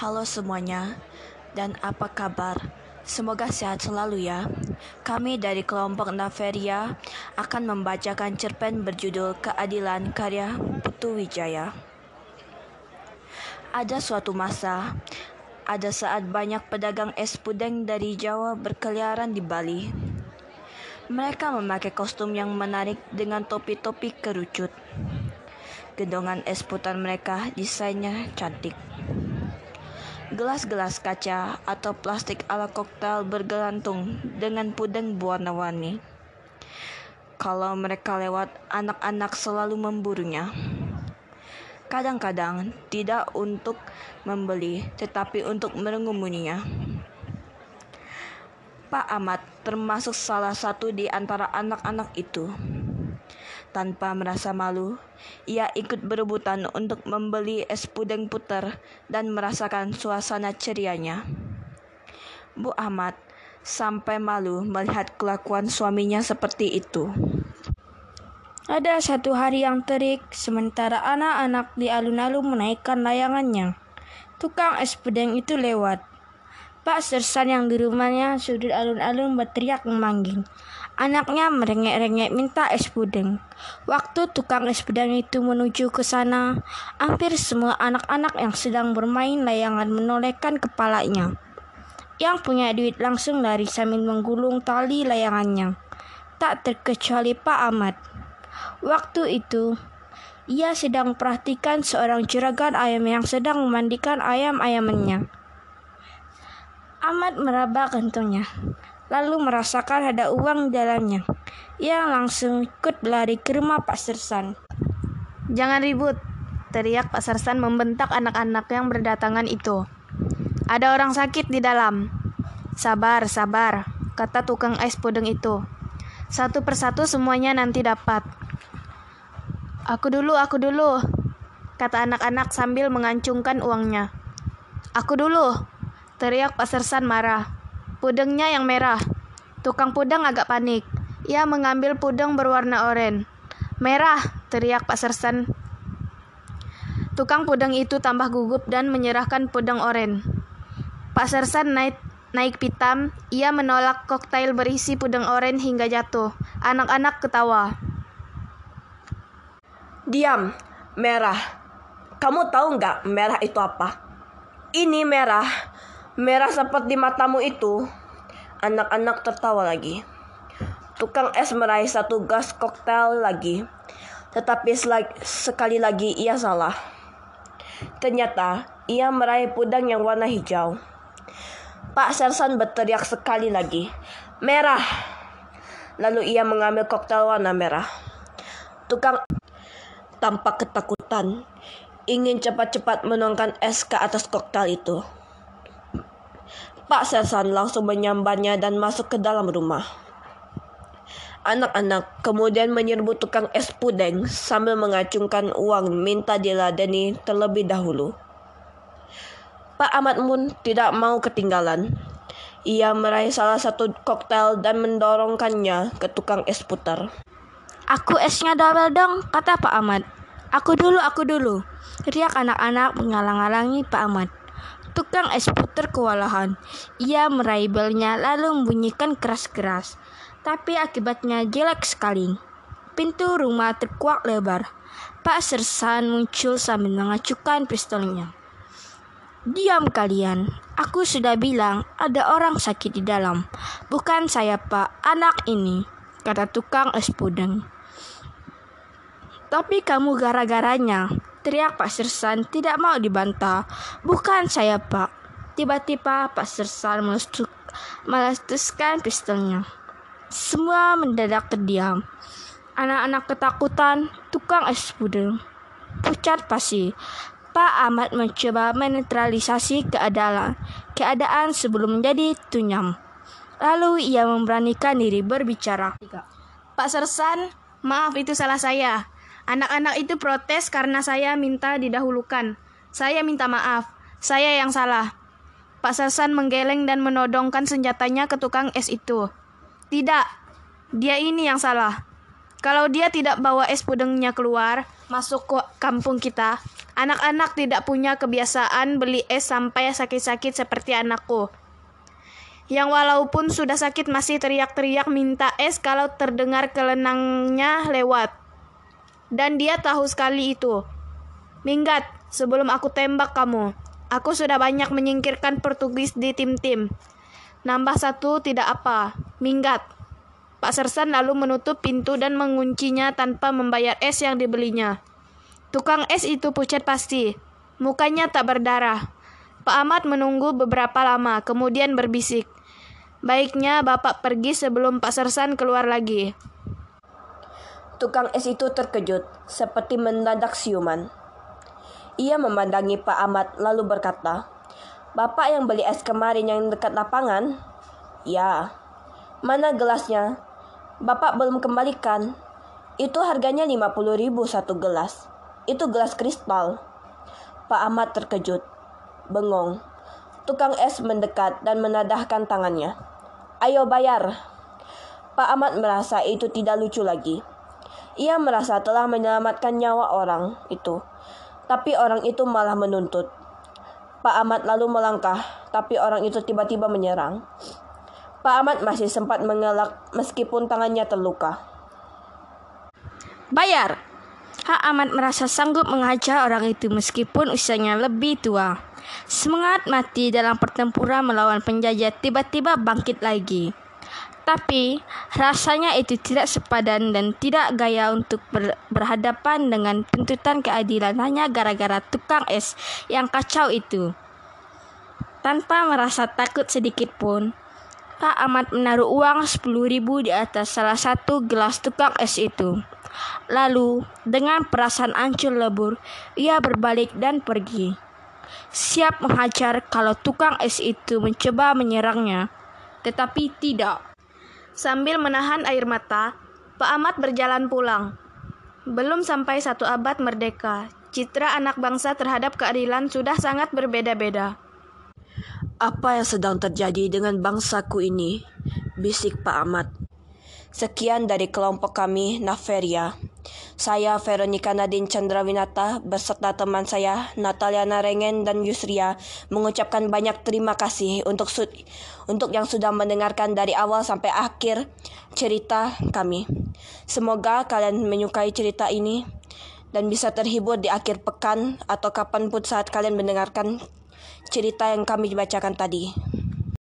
Halo semuanya, dan apa kabar? Semoga sehat selalu ya. Kami dari kelompok Naveria akan membacakan cerpen berjudul Keadilan karya Putu Wijaya. Ada suatu masa, ada saat banyak pedagang es pudeng dari Jawa berkeliaran di Bali. Mereka memakai kostum yang menarik dengan topi-topi kerucut. Gendongan es putar mereka desainnya cantik. Gelas-gelas kaca atau plastik ala koktail bergelantung dengan pudeng berwarna-warni. Kalau mereka lewat, anak-anak selalu memburunya. Kadang-kadang tidak untuk membeli, tetapi untuk mengemuninya. Pak Ahmad termasuk salah satu di antara anak-anak itu. Tanpa merasa malu, ia ikut berebutan untuk membeli es puding puter dan merasakan suasana cerianya. Bu Ahmad sampai malu melihat kelakuan suaminya seperti itu. Ada satu hari yang terik, sementara anak-anak di alun-alun menaikkan layangannya. Tukang es puding itu lewat. Pak Sersan yang di rumahnya sudut alun-alun berteriak memanggil. Anaknya merengek-rengek minta es puding. Waktu tukang es puding itu menuju ke sana, hampir semua anak-anak yang sedang bermain layangan menolehkan kepalanya. Yang punya duit langsung lari sambil menggulung tali layangannya. Tak terkecuali Pak Ahmad. Waktu itu, ia sedang perhatikan seorang juragan ayam yang sedang memandikan ayam-ayamannya. Ahmad meraba kantongnya lalu merasakan ada uang di dalamnya. Ia langsung ikut berlari ke rumah Pak Sersan. Jangan ribut, teriak Pak Sersan membentak anak-anak yang berdatangan itu. Ada orang sakit di dalam. Sabar, sabar, kata tukang es puding itu. Satu persatu semuanya nanti dapat. Aku dulu, aku dulu, kata anak-anak sambil mengancungkan uangnya. Aku dulu, teriak Pak Sersan marah. Pudengnya yang merah. Tukang pudeng agak panik. Ia mengambil pudeng berwarna oranye. Merah, teriak Pak Sersan. Tukang pudeng itu tambah gugup dan menyerahkan pudeng oranye. Pak Sersan naik naik pitam, ia menolak koktail berisi pudeng oranye hingga jatuh. Anak-anak ketawa. Diam, merah. Kamu tahu nggak merah itu apa? Ini merah Merah seperti matamu itu. Anak-anak tertawa lagi. Tukang es meraih satu gas koktail lagi. Tetapi sekali lagi ia salah. Ternyata ia meraih pudang yang warna hijau. Pak Sersan berteriak sekali lagi. Merah. Lalu ia mengambil koktail warna merah. Tukang tampak ketakutan. Ingin cepat-cepat menuangkan es ke atas koktail itu. Pak Sersan langsung menyambarnya dan masuk ke dalam rumah. Anak-anak kemudian menyerbu tukang es pudeng sambil mengacungkan uang minta diladeni terlebih dahulu. Pak Ahmad pun tidak mau ketinggalan. Ia meraih salah satu koktail dan mendorongkannya ke tukang es putar. Aku esnya double dong, kata Pak Ahmad. Aku dulu, aku dulu. Teriak anak-anak mengalang-alangi Pak Ahmad. Tukang es puter kewalahan. Ia meraih belnya lalu membunyikan keras-keras. Tapi akibatnya jelek sekali. Pintu rumah terkuak lebar. Pak Sersan muncul sambil mengacukan pistolnya. Diam kalian. Aku sudah bilang ada orang sakit di dalam. Bukan saya pak, anak ini. Kata tukang es pudeng. Tapi kamu gara-garanya. Teriak Pak Sersan tidak mau dibantah. Bukan saya Pak. Tiba-tiba Pak Sersan meletuskan pistolnya. Semua mendadak terdiam. Anak-anak ketakutan, tukang es puding. Pucat pasti. Pak Ahmad mencoba menetralisasi keadaan, keadaan sebelum menjadi tunyam. Lalu ia memberanikan diri berbicara. Pak Sersan, maaf itu salah saya. Anak-anak itu protes karena saya minta didahulukan. Saya minta maaf. Saya yang salah. Pak Sersan menggeleng dan menodongkan senjatanya ke tukang es itu. Tidak, dia ini yang salah. Kalau dia tidak bawa es pudengnya keluar, masuk ke kampung kita, Anak-anak tidak punya kebiasaan beli es sampai sakit-sakit seperti anakku. Yang walaupun sudah sakit masih teriak-teriak minta es kalau terdengar kelenangnya lewat. Dan dia tahu sekali itu. Minggat, sebelum aku tembak kamu. Aku sudah banyak menyingkirkan Portugis di tim-tim. Nambah satu tidak apa. Minggat. Pak Sersan lalu menutup pintu dan menguncinya tanpa membayar es yang dibelinya. Tukang es itu pucat pasti. Mukanya tak berdarah. Pak Ahmad menunggu beberapa lama, kemudian berbisik. Baiknya Bapak pergi sebelum Pak Sersan keluar lagi. Tukang es itu terkejut, seperti mendadak siuman. Ia memandangi Pak Ahmad lalu berkata, Bapak yang beli es kemarin yang dekat lapangan? Ya. Mana gelasnya? Bapak belum kembalikan. Itu harganya 50 ribu satu gelas. Itu gelas kristal. Pak Ahmad terkejut, bengong. Tukang es mendekat dan menadahkan tangannya. Ayo bayar. Pak Ahmad merasa itu tidak lucu lagi. Ia merasa telah menyelamatkan nyawa orang itu. Tapi orang itu malah menuntut. Pak Ahmad lalu melangkah, tapi orang itu tiba-tiba menyerang. Pak Ahmad masih sempat mengelak meskipun tangannya terluka. Bayar! Hak Ahmad merasa sanggup menghajar orang itu meskipun usianya lebih tua. Semangat mati dalam pertempuran melawan penjajah tiba-tiba bangkit lagi. Tapi rasanya itu tidak sepadan dan tidak gaya untuk ber berhadapan dengan tuntutan keadilan hanya gara-gara tukang es yang kacau itu. Tanpa merasa takut sedikit pun, Pak Ahmad menaruh uang 10 ribu di atas salah satu gelas tukang es itu. Lalu, dengan perasaan ancur lebur, ia berbalik dan pergi. Siap menghajar kalau tukang es itu mencoba menyerangnya, tetapi tidak. Sambil menahan air mata, Pak Ahmad berjalan pulang. Belum sampai satu abad merdeka, citra anak bangsa terhadap keadilan sudah sangat berbeda-beda. Apa yang sedang terjadi dengan bangsaku ini? Bisik Pak Ahmad. Sekian dari kelompok kami, Naferia. Saya Veronica Nadine Chandrawinata beserta teman saya Natalia Narengen dan Yusria mengucapkan banyak terima kasih untuk untuk yang sudah mendengarkan dari awal sampai akhir cerita kami. Semoga kalian menyukai cerita ini dan bisa terhibur di akhir pekan atau kapan pun saat kalian mendengarkan cerita yang kami bacakan tadi.